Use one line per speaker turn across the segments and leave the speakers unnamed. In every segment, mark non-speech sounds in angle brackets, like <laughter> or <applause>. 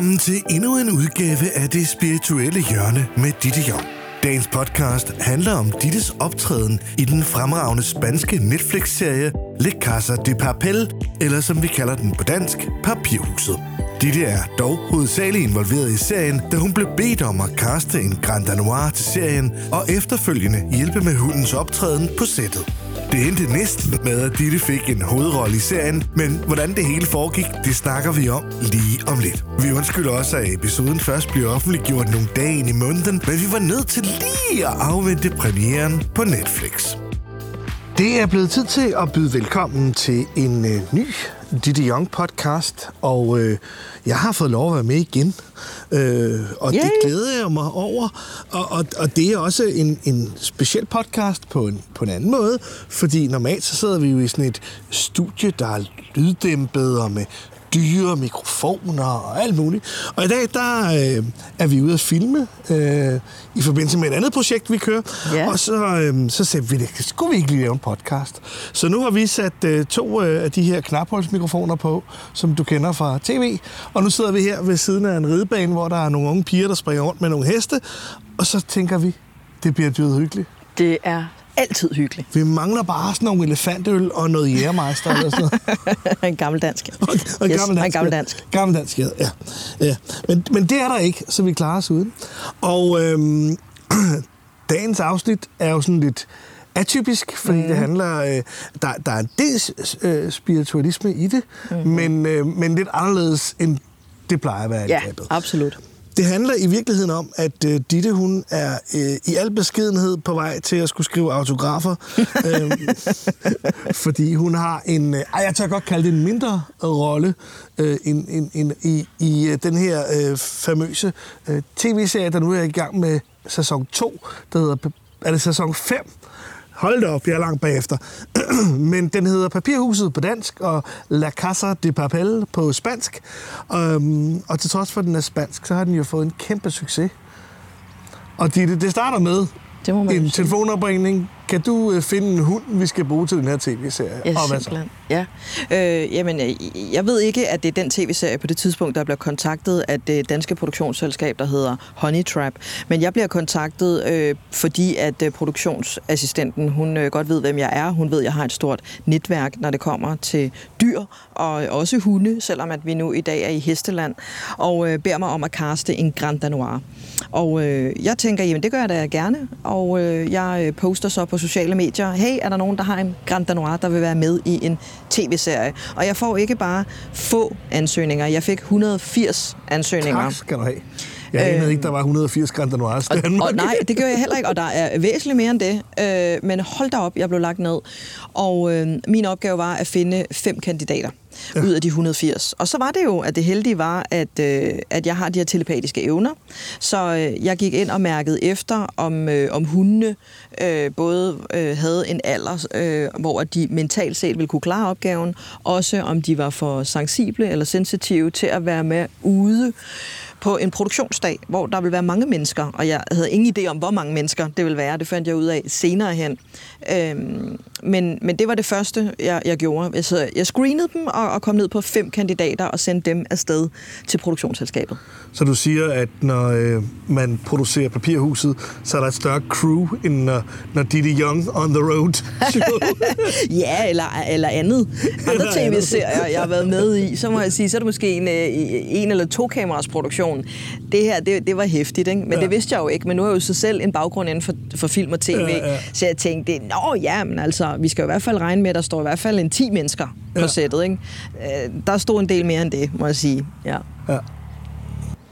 Velkommen til endnu en udgave af det spirituelle hjørne med Ditte Jong. Dagens podcast handler om Dittes optræden i den fremragende spanske Netflix-serie Le Casa de Papel, eller som vi kalder den på dansk, Papirhuset. Ditte er dog hovedsageligt involveret i serien, da hun blev bedt om at kaste en Grand Noir til serien og efterfølgende hjælpe med hundens optræden på sættet. Det endte næsten med, at Ditte fik en hovedrolle i serien, men hvordan det hele foregik, det snakker vi om lige om lidt. Vi undskylder også, at episoden først bliver offentliggjort nogle dage ind i måneden, men vi var nødt til lige at afvente premieren på Netflix. Det er blevet tid til at byde velkommen til en øh, ny Ditte Young podcast, og øh, jeg har fået lov at være med igen, øh, og Yay. det glæder jeg mig over. Og, og, og det er også en, en speciel podcast på en, på en anden måde, fordi normalt så sidder vi jo i sådan et studie, der er lyddæmpet og med dyre mikrofoner og alt muligt. Og i dag, der øh, er vi ude at filme øh, i forbindelse med et andet projekt, vi kører. Ja. Og så, øh, så sagde vi, det skulle vi ikke lige lave en podcast. Så nu har vi sat øh, to øh, af de her knaphulsmikrofoner på, som du kender fra tv. Og nu sidder vi her ved siden af en ridebane, hvor der er nogle unge piger, der springer rundt med nogle heste. Og så tænker vi, det bliver dyrt hyggeligt.
Det er altid hyggeligt.
Vi mangler bare sådan nogle elefantøl og noget jægermeister eller sådan noget. <laughs>
en gammel dansk.
Og, og
yes,
gammel dansk.
En gammel dansk.
Ja. Gammel dansk, ja. ja. Men, men det er der ikke, så vi klarer os uden. Og øhm, <clears throat> dagens afsnit er jo sådan lidt atypisk, fordi mm. det handler... Øh, der, der er en del øh, spiritualisme i det, mm. men, øh, men lidt anderledes end det plejer at være
ja,
i Ja,
absolut.
Det handler i virkeligheden om, at uh, Ditte hun er uh, i al beskedenhed på vej til at skulle skrive autografer, <laughs> øhm, fordi hun har en, uh, jeg tør godt kalde det en mindre rolle uh, in, in, in, i, i uh, den her uh, famøse uh, tv-serie, der nu er i gang med sæson 2, der hedder, er det sæson 5? Hold da op, jeg er langt bagefter. <clears throat> Men den hedder Papirhuset på dansk, og La Casa de Papel på spansk. Um, og til trods for, at den er spansk, så har den jo fået en kæmpe succes. Og det, det starter med
det
en telefonopringning. Kan du øh, finde en hund, vi skal bruge til den her tv-serie?
Ja, og hvad så? Ja. Øh, jamen, øh, jeg ved ikke, at det er den tv-serie på det tidspunkt, der bliver kontaktet af det danske produktionsselskab, der hedder Honey Trap. Men jeg bliver kontaktet, øh, fordi at øh, produktionsassistenten, hun øh, godt ved, hvem jeg er. Hun ved, at jeg har et stort netværk, når det kommer til dyr og også hunde, selvom at vi nu i dag er i Hesteland, og øh, beder mig om at kaste en Grand Danois. Og øh, jeg tænker, jamen det gør jeg da gerne, og øh, jeg poster så på sociale medier, hey, er der nogen, der har en Grand Danois, der vil være med i en tv-serie? Og jeg får ikke bare få ansøgninger, jeg fik 180 ansøgninger.
Tak skal du have. Jeg anede øh, ikke, der var 180 Grand Danois
i Danmark. Og, og nej, det gør jeg heller ikke, og der er væsentligt mere end det. Øh, men hold da op, jeg blev lagt ned. Og øh, min opgave var at finde fem kandidater ja. ud af de 180. Og så var det jo, at det heldige var, at, øh, at jeg har de her telepatiske evner. Så øh, jeg gik ind og mærkede efter, om, øh, om hundene øh, både øh, havde en alder, øh, hvor de mentalt set ville kunne klare opgaven, også om de var for sensible eller sensitive til at være med ude på en produktionsdag, hvor der vil være mange mennesker, og jeg havde ingen idé om, hvor mange mennesker det vil være. Det fandt jeg ud af senere hen. Øhm, men, men det var det første, jeg, jeg gjorde. Altså, jeg screenede dem og, og kom ned på fem kandidater og sendte dem afsted til produktionsselskabet.
Så du siger, at når øh, man producerer Papirhuset, så er der et større crew, end når, når Didi Young on the road <laughs>
Ja, eller, eller andet. Andre tv-serier, jeg har været med i, så må jeg sige, så er det måske en, øh, en eller to kameras produktion. Det her, det, det var hæftigt, ikke? men ja. det vidste jeg jo ikke. Men nu har jeg jo så selv en baggrund inden for, for film og tv, ja, ja. så jeg tænkte, nå ja, men altså, vi skal jo i hvert fald regne med, at der står i hvert fald en 10 mennesker på ja. sættet. Ikke? Øh, der stod en del mere end det, må jeg sige. Ja. ja.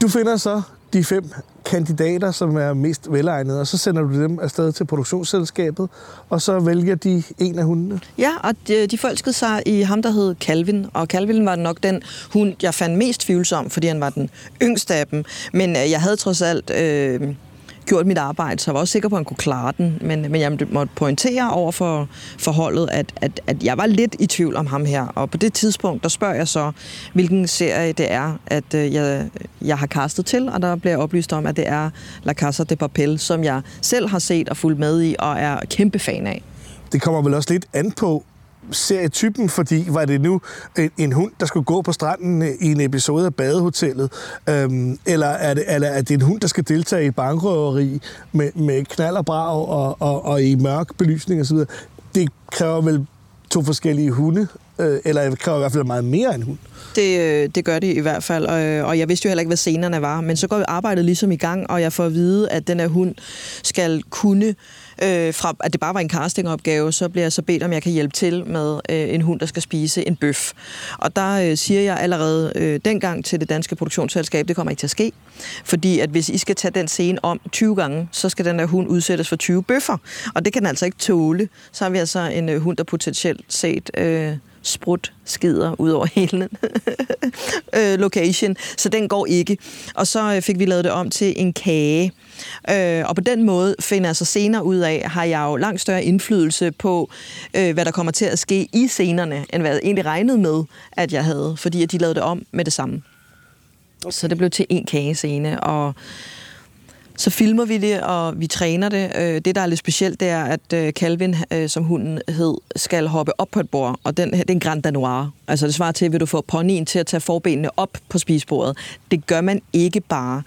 Du finder så de fem kandidater, som er mest velegnede, og så sender du dem afsted til produktionsselskabet, og så vælger de en af hundene.
Ja, og de, de forelskede sig i ham, der hed Calvin, og Calvin var nok den hund, jeg fandt mest tvivlsom, fordi han var den yngste af dem. Men øh, jeg havde trods alt... Øh, gjort mit arbejde, så jeg var også sikker på, at han kunne klare den. Men, men jeg måtte pointere over for forholdet, at, at, at jeg var lidt i tvivl om ham her. Og på det tidspunkt, der spørger jeg så, hvilken serie det er, at øh, jeg, jeg har kastet til, og der bliver oplyst om, at det er La Casa de Papel, som jeg selv har set og fulgt med i, og er kæmpe fan af.
Det kommer vel også lidt an på, serietypen, fordi var det nu en, en hund, der skulle gå på stranden øh, i en episode af Badehotellet, øhm, eller, er det, eller er det en hund, der skal deltage i bankrøveri med, med knald og brag og, og, og i mørk belysning osv.? Det kræver vel to forskellige hunde, øh, eller det kræver i hvert fald meget mere end hund.
Det, øh, det gør det i hvert fald, og, øh, og jeg vidste jo heller ikke, hvad scenerne var. Men så går arbejdet ligesom i gang, og jeg får at vide, at den her hund skal kunne øh, fra at det bare var en castingopgave, så bliver jeg så bedt, om jeg kan hjælpe til med øh, en hund, der skal spise en bøf. Og der øh, siger jeg allerede øh, dengang til det danske produktionsselskab, det kommer ikke til at ske. Fordi at hvis I skal tage den scene om 20 gange, så skal den der hund udsættes for 20 bøffer. Og det kan den altså ikke tåle. Så har vi altså en øh, hund, der potentielt set... Øh, sprut skider ud over <laughs> hele øh, location, så den går ikke. Og så øh, fik vi lavet det om til en kage. Øh, og på den måde finder jeg så senere ud af, har jeg jo langt større indflydelse på, øh, hvad der kommer til at ske i scenerne, end hvad jeg egentlig regnede med, at jeg havde, fordi at de lavede det om med det samme. Okay. Så det blev til en kagescene, og så filmer vi det, og vi træner det. Øh, det, der er lidt specielt, det er, at øh, Calvin, øh, som hunden hed, skal hoppe op på et bord, og den, det er en Grand Danois. Altså det svarer til, at du få ponyen til at tage forbenene op på spisebordet. Det gør man ikke bare.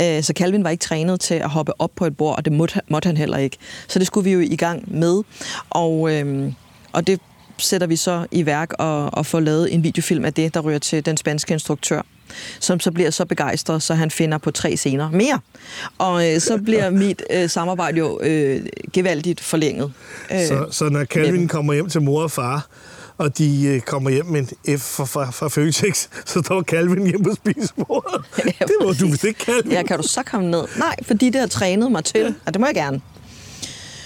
Øh, så Calvin var ikke trænet til at hoppe op på et bord, og det måtte, måtte han heller ikke. Så det skulle vi jo i gang med, og, øhm, og det sætter vi så i værk og, og får lavet en videofilm af det, der ryger til den spanske instruktør som så bliver så begejstret, så han finder på tre scener mere. Og øh, så bliver <laughs> mit øh, samarbejde jo øh, gevaldigt forlænget.
Øh, så, så når Calvin kommer hjem til mor og far, og de øh, kommer hjem med en F fra, fra, fra Føtex, <laughs> så står Calvin hjem på spisebordet. Ja, <laughs> det må du vist ikke, Calvin.
Ja, kan du så komme ned? Nej, fordi det har trænet mig til, og det må jeg gerne.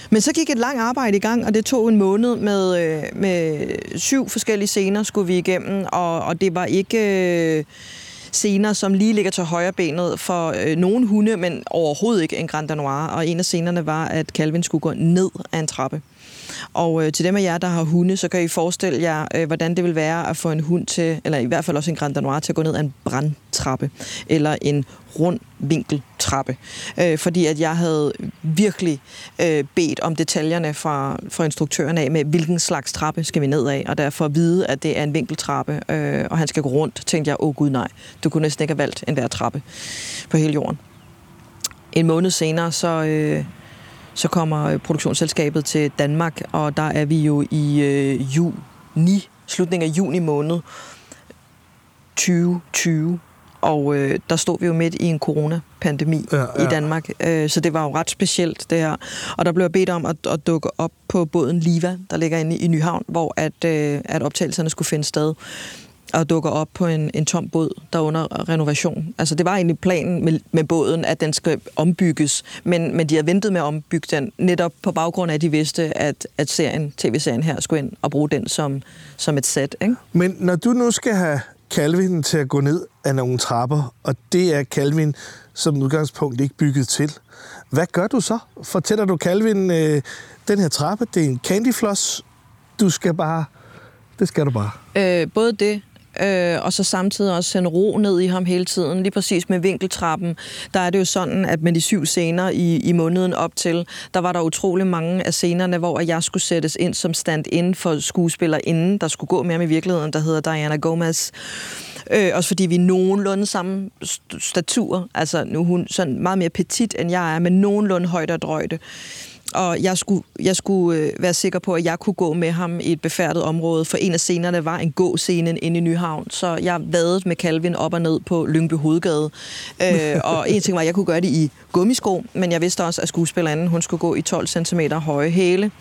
Men så gik et langt arbejde i gang, og det tog en måned med, øh, med syv forskellige scener, skulle vi igennem, og, og det var ikke... Øh, scener, som lige ligger til højre benet for øh, nogle hunde, men overhovedet ikke en Grand Danois. Og en af scenerne var, at Calvin skulle gå ned af en trappe. Og øh, til dem af jer, der har hunde, så kan I forestille jer, øh, hvordan det vil være at få en hund til, eller i hvert fald også en Grand Danois, til at gå ned ad en brandtrappe, eller en rund vinkeltrappe. Øh, fordi at jeg havde virkelig øh, bedt om detaljerne fra, fra instruktøren af, med hvilken slags trappe skal vi ned af, og derfor at vide, at det er en vinkeltrappe, øh, og han skal gå rundt, tænkte jeg, åh oh, gud nej, du kunne næsten ikke have valgt en hver trappe på hele jorden. En måned senere, så... Øh, så kommer øh, produktionsselskabet til Danmark, og der er vi jo i øh, juni, slutningen af juni måned 2020. Og øh, der stod vi jo midt i en coronapandemi ja, ja. i Danmark, øh, så det var jo ret specielt det her. Og der blev jeg bedt om at, at dukke op på båden Liva, der ligger inde i Nyhavn, hvor at, øh, at optagelserne skulle finde sted og dukker op på en, en tom båd, der er under renovation. Altså det var egentlig planen med, med båden, at den skal ombygges, men, men de har ventet med at ombygge den, netop på baggrund af, at de vidste, at, at serien, tv-serien her skulle ind og bruge den som, som et sæt. Ikke?
Men når du nu skal have Calvin til at gå ned af nogle trapper, og det er Calvin som udgangspunkt ikke bygget til, hvad gør du så? Fortæller du Calvin, øh, den her trappe, det er en candyfloss, du skal bare... Det skal du bare.
Øh, både det, øh, og så samtidig også sende ro ned i ham hele tiden. Lige præcis med vinkeltrappen, der er det jo sådan, at med de syv scener i, i måneden op til, der var der utrolig mange af scenerne, hvor jeg skulle sættes ind som stand-in for skuespiller inden, der skulle gå med ham i virkeligheden, der hedder Diana Gomez. Øh, også fordi vi er nogenlunde samme statur. Altså, nu er hun sådan meget mere petit, end jeg er, men nogenlunde højt og drøjde og jeg skulle, jeg skulle øh, være sikker på, at jeg kunne gå med ham i et befærdet område, for en af scenerne var en gåscene inde i Nyhavn, så jeg vadede med Calvin op og ned på Lyngby Hovedgade. Øh, og en ting var, at jeg kunne gøre det i gummisko, men jeg vidste også, at skuespillerinden hun skulle gå i 12 cm høje hæle.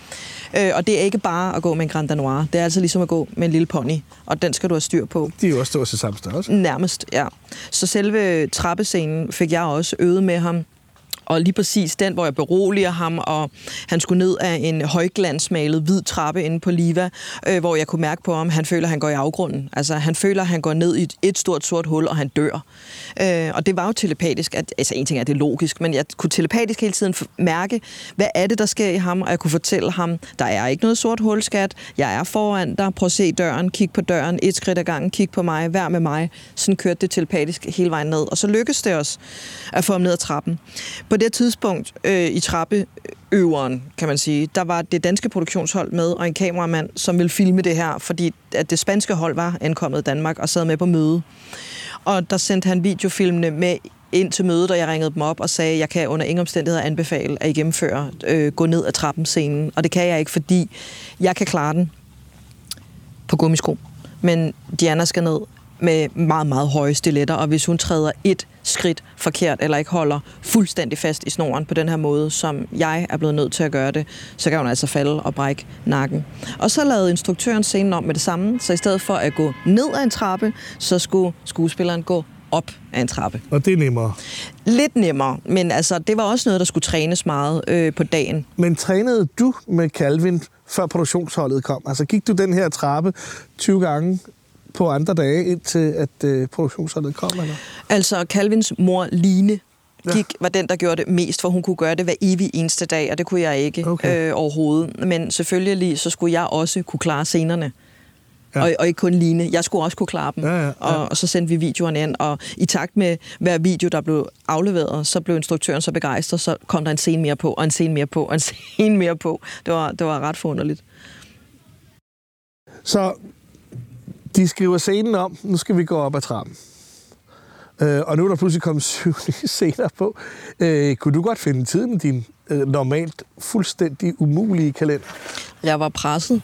Øh, og det er ikke bare at gå med en Grand Danois. Det er altså ligesom at gå med en lille pony, og den skal du have styr på.
De er jo også stort samme størrelse.
Nærmest, ja. Så selve trappescenen fik jeg også øvet med ham og lige præcis den, hvor jeg beroliger ham, og han skulle ned af en højglansmalet hvid trappe inde på Liva, øh, hvor jeg kunne mærke på ham, han føler, at han går i afgrunden. Altså, han føler, at han går ned i et, et stort sort hul, og han dør. Øh, og det var jo telepatisk. At, altså, en ting er, det er logisk, men jeg kunne telepatisk hele tiden mærke, hvad er det, der sker i ham, og jeg kunne fortælle ham, der er ikke noget sort hul, skat. Jeg er foran dig. Prøv at se døren. Kig på døren. Et skridt ad gangen. Kig på mig. Vær med mig. Sådan kørte det telepatisk hele vejen ned. Og så lykkedes det os at få ham ned ad trappen. På det tidspunkt øh, i trappeøveren, kan man sige, der var det danske produktionshold med, og en kameramand, som ville filme det her, fordi at det spanske hold var ankommet i Danmark og sad med på møde. Og der sendte han videofilmene med ind til mødet, og jeg ringede dem op og sagde, at jeg kan under ingen omstændigheder anbefale, at I gennemfører øh, gå ned ad trappen scenen. Og det kan jeg ikke, fordi jeg kan klare den på gummisko. Men Diana skal ned med meget, meget høje stiletter, og hvis hun træder et skridt forkert, eller ikke holder fuldstændig fast i snoren på den her måde, som jeg er blevet nødt til at gøre det, så kan hun altså falde og brække nakken. Og så lavede instruktøren scenen om med det samme, så i stedet for at gå ned ad en trappe, så skulle skuespilleren gå op af en trappe.
Og det er nemmere.
Lidt nemmere, men altså, det var også noget, der skulle trænes meget øh, på dagen.
Men trænede du med Calvin, før produktionsholdet kom? Altså gik du den her trappe 20 gange på andre dage, indtil at øh, produktionsholdet kom? Eller?
Altså, Calvins mor Line gik, ja. var den, der gjorde det mest, for hun kunne gøre det hver evig eneste dag, og det kunne jeg ikke okay. øh, overhovedet. Men selvfølgelig så skulle jeg også kunne klare scenerne. Ja. Og, og ikke kun Line. Jeg skulle også kunne klare dem.
Ja, ja, ja.
Og, og så sendte vi videoerne ind, og i takt med hver video, der blev afleveret, så blev instruktøren så begejstret, så kom der en scene mere på, og en scene mere på, og en <laughs> scene mere på. Det var, det var ret forunderligt.
Så de skriver scenen om, nu skal vi gå op ad trappen. Øh, og nu er der pludselig kommet <laughs> syv nye scener på. Øh, kunne du godt finde tiden i din øh, normalt fuldstændig umulige kalender?
Jeg var presset.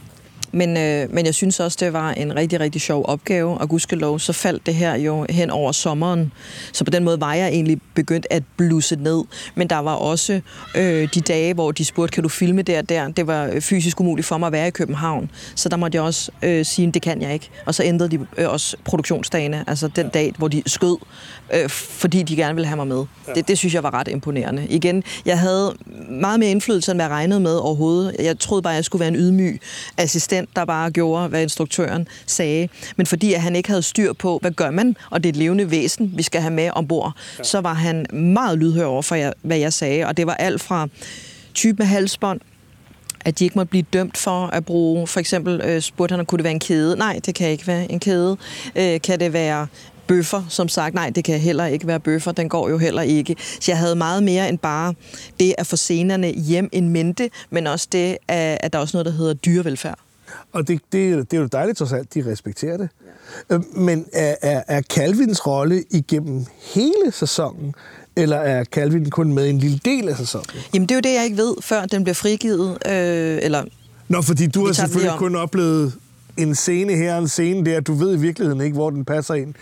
Men, øh, men jeg synes også, det var en rigtig, rigtig sjov opgave, og gudskelov, så faldt det her jo hen over sommeren. Så på den måde var jeg egentlig begyndt at blusse ned. Men der var også øh, de dage, hvor de spurgte, kan du filme der og der? Det var fysisk umuligt for mig at være i København. Så der måtte jeg også øh, sige, det kan jeg ikke. Og så ændrede de øh, også produktionsdagene, altså den dag, hvor de skød, øh, fordi de gerne ville have mig med. Ja. Det, det synes jeg var ret imponerende. Igen, jeg havde meget mere indflydelse, end jeg regnede med overhovedet. Jeg troede bare, jeg skulle være en ydmyg assistent, der bare gjorde, hvad instruktøren sagde. Men fordi at han ikke havde styr på, hvad gør man, og det er et levende væsen, vi skal have med ombord, ja. så var han meget lydhør over for, hvad jeg sagde. Og det var alt fra type med halsbånd, at de ikke måtte blive dømt for at bruge, for eksempel øh, spurgte han, kunne det være en kæde? Nej, det kan ikke være en kæde. Øh, kan det være bøffer, som sagt, nej, det kan heller ikke være bøffer, den går jo heller ikke. Så jeg havde meget mere end bare det at få scenerne hjem en mente, men også det, at, at der er også noget, der hedder dyrevelfærd.
Og det, det, det er jo dejligt trods alt, de respekterer det. Ja. Øh, men er, er, er Calvins rolle igennem hele sæsonen, eller er Calvin kun med en lille del af sæsonen?
Jamen, det er jo det, jeg ikke ved, før den bliver frigivet. Øh, eller
Nå, fordi du har selvfølgelig kun oplevet en scene her og en scene der. Du ved i virkeligheden ikke, hvor den passer ind.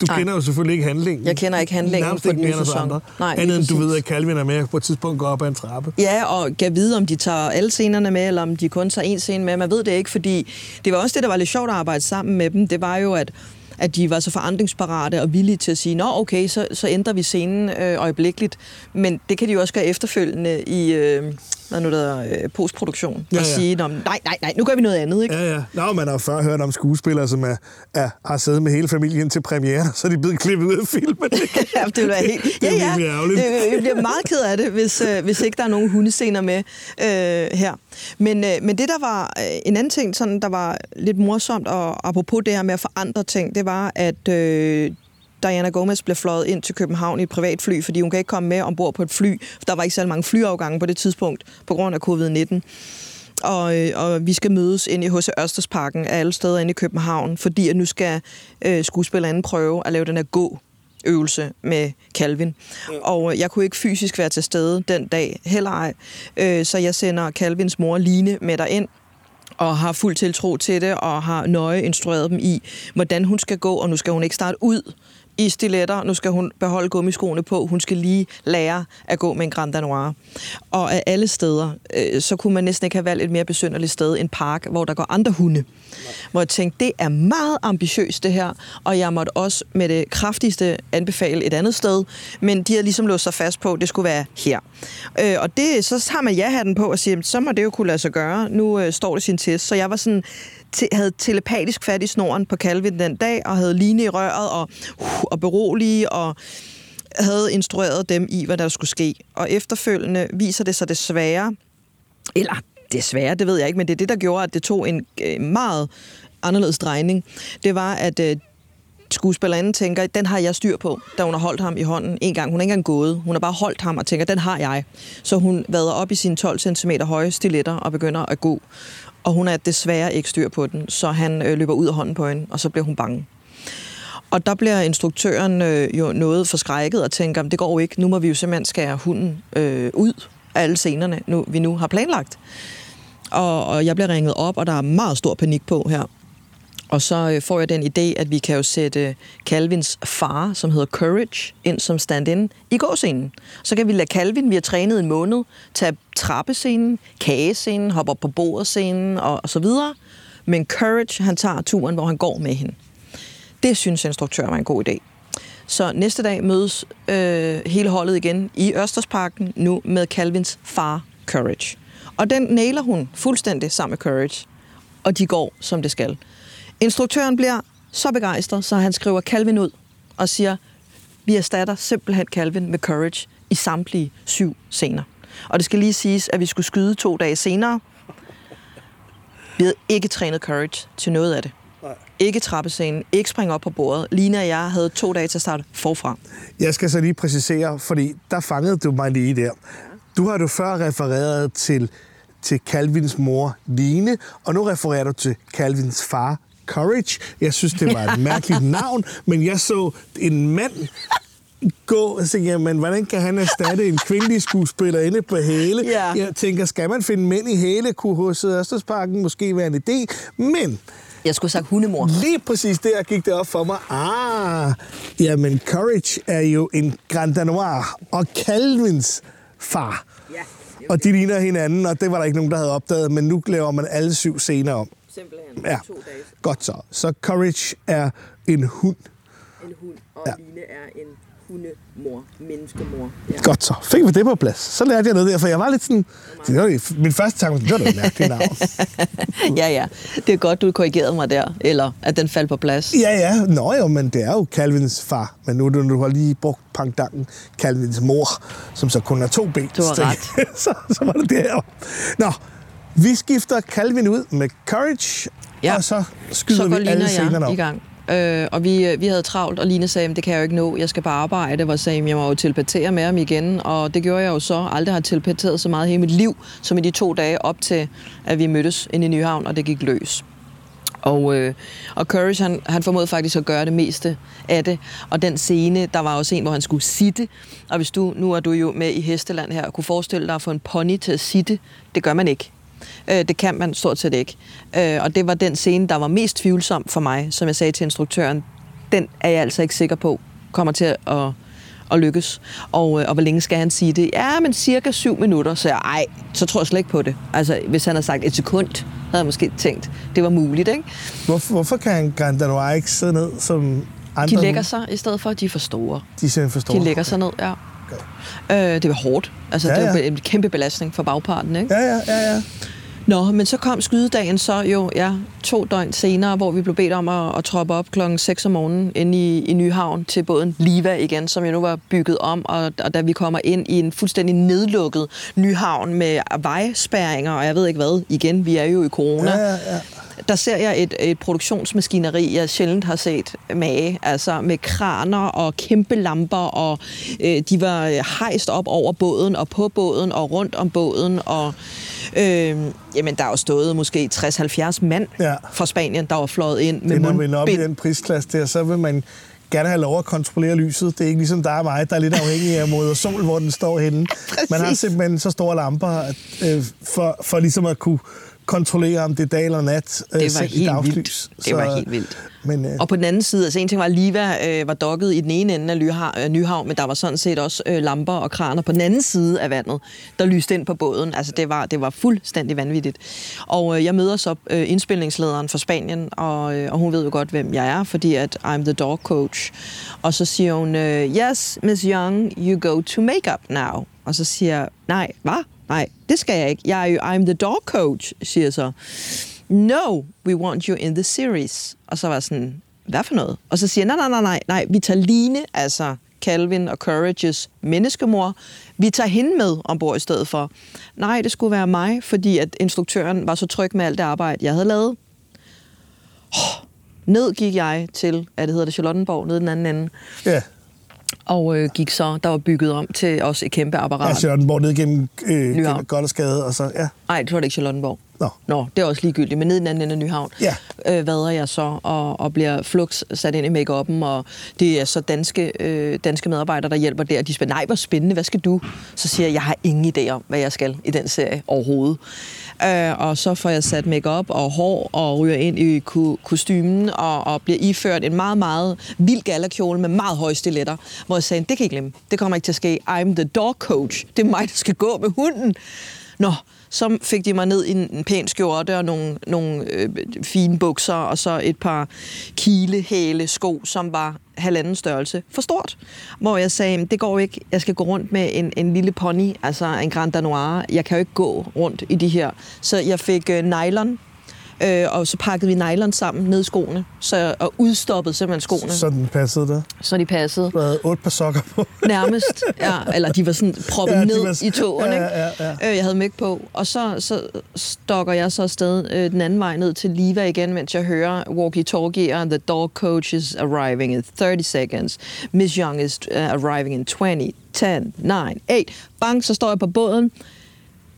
Du Nej. kender jo selvfølgelig ikke handlingen.
Jeg kender ikke handlingen på den nye sæson. Andre.
Nej, Andet end du ved, at Calvin er med på et tidspunkt går op ad en trappe.
Ja, og kan vide, om de tager alle scenerne med, eller om de kun tager en scene med. Man ved det ikke, fordi det var også det, der var lidt sjovt at arbejde sammen med dem. Det var jo, at at de var så forandringsparate og villige til at sige, nå okay, så, så ændrer vi scenen øh, øjeblikkeligt. Men det kan de jo også gøre efterfølgende i, øh, hvad nu der, øh, postproduktion. Ja, ja. Og sige, nej, nej, nej, nu gør vi noget andet. Ikke?
Ja, ja. Nå, man har før hørt om skuespillere, som er, er, har siddet med hele familien til premiere, så er de blevet klippet ud af filmen. <laughs>
ja, det vil være helt... Ja, ja. Det, jeg bliver meget ked af det, hvis, øh, hvis ikke der er nogen hundescener med øh, her. Men, øh, men det, der var øh, en anden ting, sådan, der var lidt morsomt, og apropos det her med at forandre ting, det var, at øh, Diana Gomez blev fløjet ind til København i et privatfly, fordi hun kan ikke komme med ombord på et fly. For der var ikke så mange flyafgange på det tidspunkt, på grund af covid-19. Og, øh, og vi skal mødes ind i H.C. Ørstedsparken af alle steder inde i København, fordi at nu skal øh, skuespilleren prøve at lave den her gå øvelse med Calvin. Ja. Og øh, jeg kunne ikke fysisk være til stede den dag heller ej. Øh, så jeg sender Calvins mor Line med ind og har fuld tiltro til det, og har nøje instrueret dem i, hvordan hun skal gå, og nu skal hun ikke starte ud i stiletter. Nu skal hun beholde gummiskoene på. Hun skal lige lære at gå med en Grand Danois. Og af alle steder, øh, så kunne man næsten ikke have valgt et mere besynderligt sted, en park, hvor der går andre hunde. Hvor jeg tænkte, det er meget ambitiøst det her, og jeg måtte også med det kraftigste anbefale et andet sted, men de har ligesom låst sig fast på, at det skulle være her. Øh, og det, så har man ja-hatten på og siger, så må det jo kunne lade sig gøre. Nu øh, står det sin test. Så jeg var sådan, te, havde telepatisk fat i snoren på Calvin den dag, og havde line i røret, og, uh, og berolige, og havde instrueret dem i, hvad der skulle ske. Og efterfølgende viser det sig desværre, eller desværre, det ved jeg ikke, men det er det, der gjorde, at det tog en øh, meget anderledes drejning. Det var, at øh, skuespillerinden tænker, den har jeg styr på, da hun har holdt ham i hånden en gang. Hun er ikke engang gået. Hun har bare holdt ham og tænker, den har jeg. Så hun vader op i sine 12 cm høje stiletter og begynder at gå. Og hun er desværre ikke styr på den, så han øh, løber ud af hånden på hende, og så bliver hun bange. Og der bliver instruktøren øh, jo noget forskrækket og tænker, det går jo ikke, nu må vi jo simpelthen skære hunden øh, ud af alle scenerne, nu, vi nu har planlagt. Og, og jeg bliver ringet op, og der er meget stor panik på her. Og så øh, får jeg den idé, at vi kan jo sætte øh, Calvins far, som hedder Courage, ind som stand-in i gåscenen. Så kan vi lade Calvin, vi har trænet en måned, tage trappescenen, kagescenen, hoppe op på bordscenen og, og så videre. Men Courage, han tager turen, hvor han går med hende. Det synes instruktøren var en god idé. Så næste dag mødes øh, hele holdet igen i Østersparken, nu med Calvins far, Courage. Og den nailer hun fuldstændig sammen med Courage. Og de går, som det skal. Instruktøren bliver så begejstret, så han skriver Calvin ud og siger, vi erstatter simpelthen Calvin med Courage i samtlige syv scener. Og det skal lige siges, at vi skulle skyde to dage senere. Vi havde ikke trænet Courage til noget af det. Nej. Ikke trappescenen, ikke springe op på bordet. Lina og jeg havde to dage til at starte forfra.
Jeg skal så lige præcisere, fordi der fangede du mig lige der. Du har du før refereret til, til Calvins mor, Line, og nu refererer du til Calvins far, Courage. Jeg synes, det var et <laughs> mærkeligt navn, men jeg så en mand gå og tænke, jamen, hvordan kan han erstatte en kvindelig skuespiller inde på hæle?
Ja.
Jeg tænker, skal man finde mænd i hæle, kunne hos Østersparken måske være en idé, men
Jeg skulle have sagt hundemor.
lige præcis der gik det op for mig. Ah, jamen, Courage er jo en Grand Danois og Calvins far.
Ja,
Og de ligner hinanden, og det var der ikke nogen, der havde opdaget, men nu laver man alle syv scener om.
Simpelthen.
Ja, godt så. Så Courage er en hund.
En hund, og
Ja.
Line er en hundemor, menneskemor. Ja.
Godt så. Fik vi det på plads. Så lærte jeg noget der, for jeg var lidt sådan... Det var min første tanke, det var da et mærkeligt navn. <laughs>
ja, ja. Det er godt, du korrigerede mig der, eller at den faldt på plads.
Ja, ja. Nå jo, men det er jo Calvins far. Men nu du, du har lige brugt pangdangen Calvins mor, som så kun har to ben.
Du har
Så-
ret. <laughs>
så, så var det det her. Nå, vi skifter Calvin ud med Courage,
Ja.
og så skyder
så
vi
Line
alle scenerne op.
i gang. Øh, og vi, vi havde travlt, og Line sagde, det kan jeg jo ikke nå, jeg skal bare arbejde. Hvor jeg sagde, jeg må jo telepatere med ham igen, og det gjorde jeg jo så. Aldrig har telepateret så meget hele mit liv, som i de to dage op til, at vi mødtes inde i Nyhavn, og det gik løs. Og, øh, og Courage, han, han formåede faktisk at gøre det meste af det. Og den scene, der var også en, hvor han skulle sitte. Og hvis du, nu er du jo med i Hesteland her, og kunne forestille dig at få en pony til at sitte, det gør man ikke. Øh, det kan man stort set ikke. Øh, og det var den scene, der var mest tvivlsom for mig, som jeg sagde til instruktøren. Den er jeg altså ikke sikker på kommer til at, at lykkes. Og, øh, og hvor længe skal han sige det? Ja, men cirka syv minutter. Så jeg, ej, så tror jeg slet ikke på det. Altså, hvis han havde sagt et sekund, havde jeg måske tænkt, det var muligt, ikke?
Hvorfor, hvorfor kan Grand Danois ikke sidde ned som andre?
De lægger sig i stedet for, at de er for store.
De simpelthen forstår.
De lægger sig ned, ja. Øh, det var hårdt. Altså,
Ja,
ja, det var
ja.
en kæmpe belastning for bagparten, ikke?
Ja, ja, ja, ja.
Nå, men så kom skydedagen så jo, ja, to døgn senere, hvor vi blev bedt om at, at troppe op klokken 6 om morgenen inde i, i Nyhavn til båden Liva igen, som jo nu var bygget om, og, og da vi kommer ind i en fuldstændig nedlukket Nyhavn med vejspærringer, og jeg ved ikke hvad, igen, vi er jo i corona,
Ja, ja, ja.
Der ser jeg et, et produktionsmaskineri, jeg sjældent har set mage, altså med kraner og kæmpe lamper, og øh, de var hejst op over båden og på båden og rundt om båden, og øh, jamen, der er jo stået måske 60-70 mand
Ja.
fra Spanien, der var fløjet ind med
Det, når når op i den prisklasse der, så vil man gerne have lov at kontrollere lyset. Det er ikke ligesom dig og mig, der er lidt afhængig af mod og sol, hvor den står henne. Man har
Præcis.
simpelthen så store lamper øh, for, for ligesom at kunne kontrollere, om det er dag eller nat. Øh,
Det var
selv i
helt
dagslys.
vildt. Det var helt vildt.
Men, øh,
Og på den anden side, altså en ting var, at Liva øh, var dokket i den ene ende af Lyha- øh, Nyhavn, men der var sådan set også øh, lamper og kraner på den anden side af vandet, der lyste ind på båden. Altså det var, det var fuldstændig vanvittigt. Og øh, jeg møder så øh, indspilningslederen for Spanien, og, øh, og hun ved jo godt, hvem jeg er, fordi at I'm the dog coach. Og så siger hun, øh, yes, Miss Young, you go to makeup now. Og så siger jeg, nej, hvad? Nej, det skal jeg ikke. Jeg er jo, I'm the dog coach, siger så. No, we want you in the series. Og så var jeg sådan, hvad for noget? Og så siger jeg, nej, nej, nej, nej, nej, vi tager Line, altså Calvin og Courage's menneskemor, vi tager hende med ombord i stedet for. Nej, det skulle være mig, fordi at instruktøren var så tryg med alt det arbejde, jeg havde lavet. Oh, ned gik jeg til, hvad det hedder det, Charlottenborg, nede i den anden ende.
Ja.
Og øh, gik så, der var bygget om til også et kæmpe
Ja,
apparat.
Charlottenborg ned gennem, øh, Gothersgade, og så, ja.
Nej, det var det ikke Charlottenborg.
Nå.
Nå, det er også ligegyldigt, men ned i den anden ende af Nyhavn
Ja.
øh, vader jeg så og, og bliver flux sat ind i make og det er så danske, øh, danske medarbejdere, der hjælper der. De spørger, nej, hvor spændende, hvad skal du? Så siger jeg, jeg har ingen idé om, hvad jeg skal i den serie overhovedet. Øh, og så får jeg sat makeup og hår og ryger ind i ku- kostymen og, og bliver iført en meget, meget vild gallerkjole med meget høje stiletter, hvor jeg sagde, det kan I glemme. Det kommer ikke til at ske. I'm the dog coach. Det er mig, der skal gå med hunden. Nå, så fik de mig ned i en pæn skjorte og nogle, nogle øh, fine bukser, og så et par kilehæle sko, som var halvanden størrelse for stort. Hvor jeg sagde, det går ikke, jeg skal gå rundt med en, en lille pony, altså en Grand Danois. Jeg kan jo ikke gå rundt i de her. Så jeg fik øh, nylon, øh, og så pakkede vi nylon sammen ned i skoene, så, og udstoppede simpelthen skoene, så,
Så den passede der.
så de passede.
Du havde otte par sokker på. <laughs>
Nærmest, ja. Eller de var sådan proppet
Ja,
ned
var-
i tågen,
ja,
ikke?
ja, ja.
Øh, jeg havde mig på. Og så, så stokker jeg så afsted øh, den anden vej ned til Liva igen, mens jeg hører walkie-talkie, the dog coach is arriving in 30 seconds. Miss Young is uh, arriving in 20, 10, 9, 8. Bang, så står jeg på båden.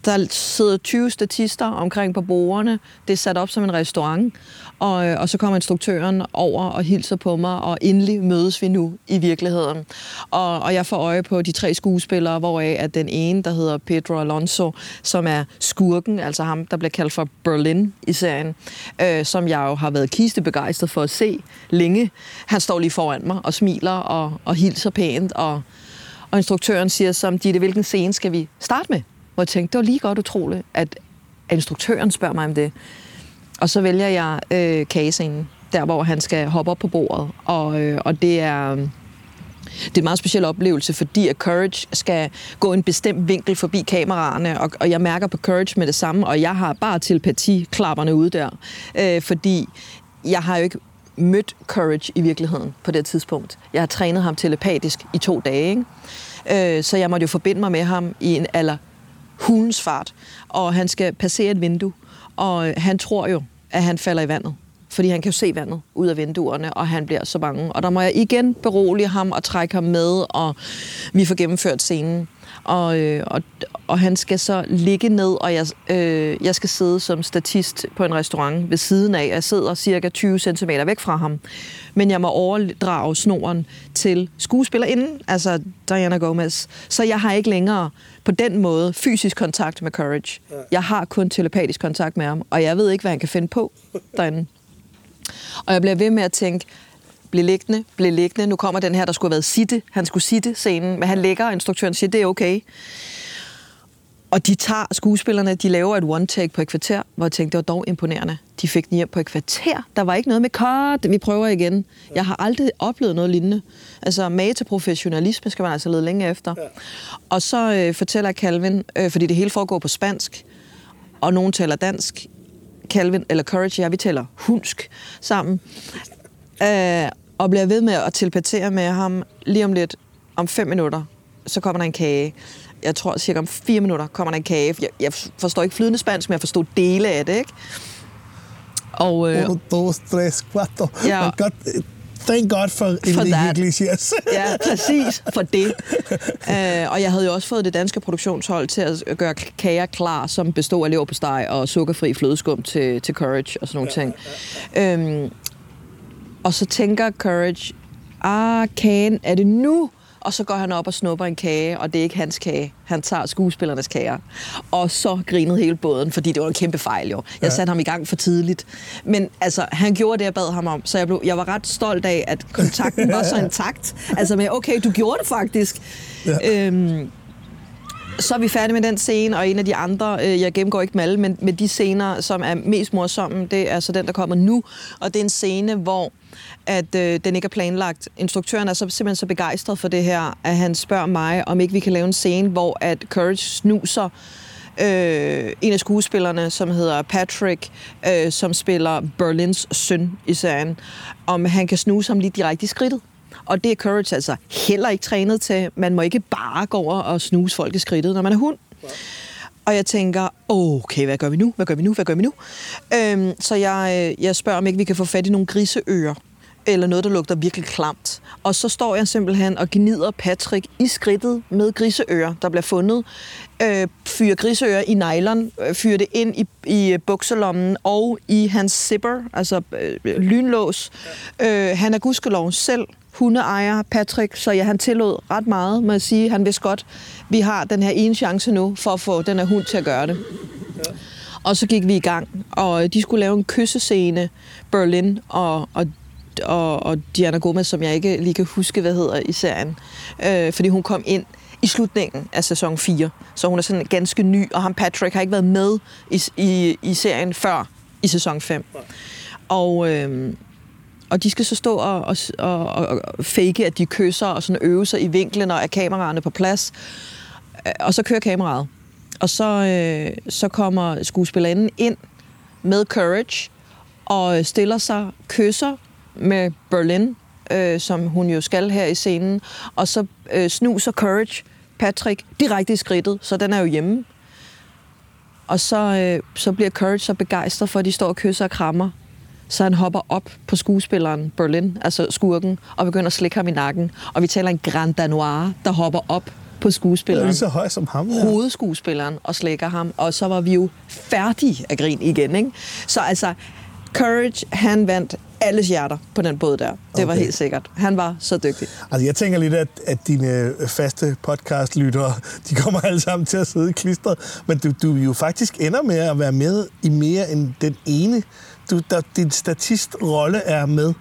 Der sidder 20 statister omkring på bordene. Det er sat op som en restaurant. Og, øh, og så kommer instruktøren over og hilser på mig, og endelig mødes vi nu i virkeligheden. Og, og jeg får øje på de tre skuespillere, hvoraf at den ene, der hedder Pedro Alonso, som er skurken, altså ham, der bliver kaldt for Berlin i serien, øh, som jeg jo har været kistebegejstret for at se længe. Han står lige foran mig og smiler og, og hilser pænt, og, og instruktøren siger som, Ditte, hvilken scene skal vi starte med? Hvor jeg tænkte, det var lige godt utroligt, at instruktøren spørger mig om det. Og så vælger jeg øh, kagescenen, der hvor han skal hoppe op på bordet. Og, øh, og det er... Det er en meget speciel oplevelse, fordi at Courage skal gå en bestemt vinkel forbi kameraerne, og, og jeg mærker på Courage med det samme, og jeg har bare telepati-klapperne ude der, øh, fordi jeg har jo ikke mødt Courage i virkeligheden på det tidspunkt. Jeg har trænet ham telepatisk i to dage, ikke? Øh, så jeg måtte jo forbinde mig med ham i en aller hulens fart, og han skal passere et vindue, og han tror jo, at han falder i vandet, fordi han kan jo se vandet ud af vinduerne, og han bliver så bange. Og der må jeg igen berolige ham og trække ham med, og vi får gennemført scenen. Og, øh, og, og han skal så ligge ned, og jeg, øh, jeg skal sidde som statist på en restaurant ved siden af. Jeg sidder cirka 20 cm væk fra ham. Men jeg må overdrage snoren til skuespillerinden, altså Diana Gomez. Så jeg har ikke længere på den måde fysisk kontakt med Courage. Jeg har kun telepatisk kontakt med ham, og jeg ved ikke, hvad han kan finde på derinde. Og jeg bliver ved med at tænke, bliv liggende, bliv liggende. Nu kommer den her, der skulle have været sitte. Han skulle sitte scenen, men han lægger, og instruktøren siger, det er okay. Og de tager skuespillerne, de laver et one-take på et kvarter, hvor jeg tænkte, det var dog imponerende. De fik den hjem på et kvarter. Der var ikke noget med, cut, vi prøver igen. Jeg har aldrig oplevet noget lignende. Altså, mage til professionalisme skal man altså lede længe efter. Ja. Og så øh, fortæller Calvin, øh, fordi det hele foregår på spansk, og nogen taler dansk, Calvin, eller Courage og jeg, vi taler hunsk sammen. Øh, og bliver ved med at telepatere med ham lige om lidt, om fem minutter, så kommer der en kage. Jeg tror, cirka om fire minutter kommer der en kage. Jeg, jeg forstår ikke flydende spansk, men jeg forstår dele af det, ikke? Og, øh,
Uno, dos, tres, cuatro.
Ja.
Thank God for,
For
Enrique. Iglesias.
Ja, præcis for det. Øh, og jeg havde jo også fået det danske produktionshold til at gøre kager klar, som bestod af leverpostej og sukkerfri flødeskum til, til Courage og sådan nogle ting. Øhm, og så tænker Courage, ah, kagen, er det nu? Og så går han op og snupper en kage, og det er ikke hans kage. Han tager skuespillernes kager. Og så grinede hele båden, fordi det var en kæmpe fejl jo. Jeg
Ja.
satte ham i gang for tidligt. Men altså, han gjorde det, jeg bad ham om. Så jeg, blev, jeg var ret stolt af, at kontakten var så <laughs> intakt. Altså med, okay, du gjorde det faktisk.
Ja.
Øhm, så er vi færdige med den scene, og en af de andre, øh, jeg gennemgår ikke med alle, men med de scener, som er mest morsomme, det er så den, der kommer nu. Og det er en scene, hvor at øh, den ikke er planlagt. Instruktøren er så simpelthen så begejstret for det her, at han spørger mig, om ikke vi kan lave en scene, hvor at Courage snuser øh, en af skuespillerne, som hedder Patrick, øh, som spiller Berlins søn i serien, om han kan snuse ham lige direkte i skridtet. Og det er Courage altså heller ikke trænet til. Man må ikke bare gå over og snuse folk i skridtet, når man er hund. Og jeg tænker, okay, hvad gør vi nu? Hvad gør vi nu? Hvad gør vi nu? Øhm, så jeg, øh, jeg spørger, om ikke vi kan få fat i nogle griseører eller noget, der lugter virkelig klamt. Og så står jeg simpelthen og gnider Patrick i skridtet med griseører, der bliver fundet. Øh, fyrer griseører i nylon, øh, fyrer det ind i, i øh, bukselommen og i hans zipper, altså øh, øh lynlås. Øh, han er gudskelov selv hundeejer, Patrick, så ja, han tillod ret meget, må jeg sige. Han vidste godt, vi har den her ene chance nu for at få den her hund til at gøre det. Ja. Og så gik vi i gang, og de skulle lave en kyssescene, Berlin og, og og, og Diana Gomez, som jeg ikke lige kan huske, hvad hedder i serien. Øh, fordi hun kom ind i slutningen af sæson 4. Så hun er sådan ganske ny, og ham Patrick har ikke været med i, i, i serien før i sæson 5. Og, øh, og de skal så stå og, og, og, og fake, at de kysser og sådan øve sig i vinklen og er kameraerne på plads. Øh, og så kører kameraet. Og så, øh, så kommer skuespillerinden ind med Courage og stiller sig, kysser med Berlin, øh, som hun jo skal her i scenen, og så øh, snuser Courage Patrick direkte i skridtet, så den er jo hjemme. Og så, øh, så bliver Courage så begejstret for, at de står og kysser og krammer, så han hopper op på skuespilleren Berlin, altså skurken, og begynder at slikke ham i nakken. Og vi taler en Grand Danois, der hopper op på skuespilleren.
Er så høj som ham? Ja.
Hovedskuespilleren, og slækker ham. Og så var vi jo færdige af grin igen, ikke? Så altså, Courage, han vandt alles hjerter på den båd der. Det okay. var helt sikkert. Han var så dygtig.
Altså, jeg tænker lidt, at, at dine faste podcast-lyttere, <laughs> de kommer alle sammen til at sidde klistret, men du, du jo faktisk ender med at være med i mere end den ene. Du, der, din statistrolle er med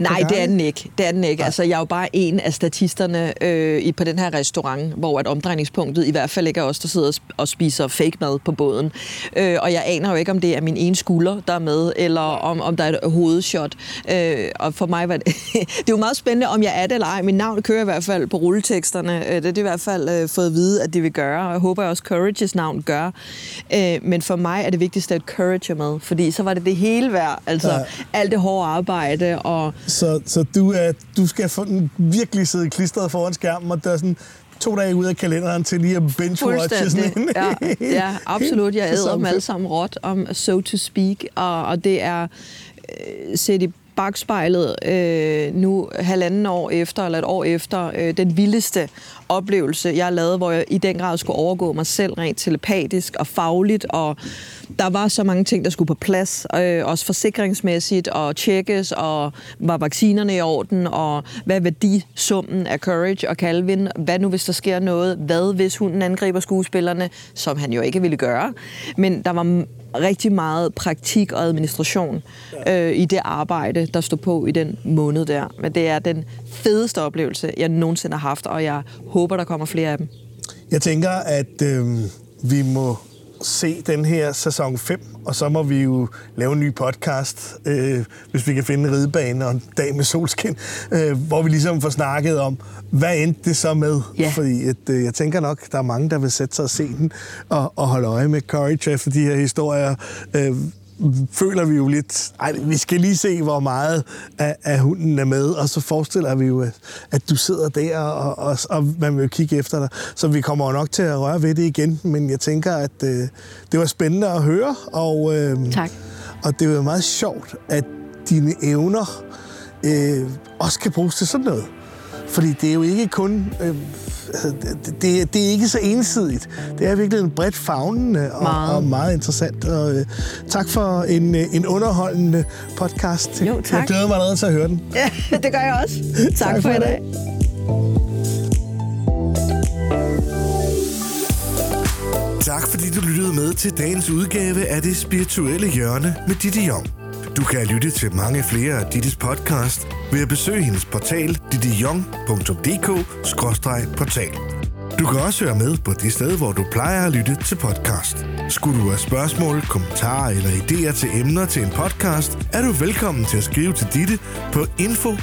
Nej, det er den ikke. Det er den ikke. Altså, jeg er jo bare en af statisterne øh, i, på den her restaurant, hvor at omdrejningspunktet i hvert fald ikke er os, der sidder og spiser fake mad på båden. Øh, og jeg aner jo ikke, om det er min ene skulder, der er med, eller om, om der er et hovedshot. Øh, og for mig var det... <laughs> det er jo meget spændende, om jeg er det eller ej. Min navn kører i hvert fald på rulleteksterne. Øh, det er det i hvert fald øh, fået at vide, at de vil gøre, og jeg håber også, Courage's navn gør. Øh, men for mig er det vigtigste, at Courage er med, fordi så var det det hele værd. Altså, ja. alt det hårde arbejde og og...
Så, så du, er, du skal få den virkelig sidde klistret foran skærmen, og der er sådan to dage ud af kalenderen til lige at binge-watche sådan en.
Ja, <laughs> ja, absolut. Jeg æder dem alle sammen råt, om so to speak, og, og det er øh, set i bagspejlet øh, nu halvanden år efter, eller et år efter, øh, den vildeste oplevelse, jeg lavet, hvor jeg i den grad skulle overgå mig selv rent telepatisk og fagligt, og der var så mange ting, der skulle på plads, øh, også forsikringsmæssigt, og tjekkes, og var vaccinerne i orden, og hvad værdisummen af Courage og Calvin, hvad nu hvis der sker noget, hvad hvis hunden angriber skuespillerne, som han jo ikke ville gøre, men der var rigtig meget praktik og administration øh, i det arbejde, der stod på i den måned der. Men det er den fedeste oplevelse, jeg nogensinde har haft, og jeg håber, der kommer flere af dem.
Jeg tænker, at øh, vi må se den her sæson 5, og så må vi jo lave en ny podcast, øh, hvis vi kan finde en ridebane og en dag med solskin, øh, hvor vi ligesom får snakket om, hvad endte det så med? Ja. Fordi at, øh, jeg tænker nok, der er mange, der vil sætte sig og se den og, og holde øje med Courage efter de her historier. Øh, føler vi jo lidt, ej, vi skal lige se, hvor meget af, af hunden er med, og så forestiller vi jo, at, at du sidder der, og, og, og man vil kigge efter dig. Så vi kommer jo nok til at røre ved det igen, men jeg tænker, at øh, det var spændende at høre, og, øh,
tak.
og det var meget sjovt, at dine evner øh, også kan bruges til sådan noget. Fordi det er jo ikke kun... Øh, altså, det, det er ikke så ensidigt. Det er virkelig en bredt fagnende og meget, og meget interessant. Og, øh, tak for en, øh, en underholdende podcast.
Jo, tak.
Jeg glæder mig allerede til at høre den. <laughs>
Ja, det gør jeg også. <laughs> tak, tak for, for i dag.
Tak fordi du lyttede med til dagens udgave af Det Spirituelle Hjørne med Ditte Jong. Du kan lytte til mange flere af Dittes podcast ved at besøge hendes portal dittejong.dk-portal. Du kan også høre med på det sted, hvor du plejer at lytte til podcast. Skulle du have spørgsmål, kommentarer eller idéer til emner til en podcast, er du velkommen til at skrive til Ditte på info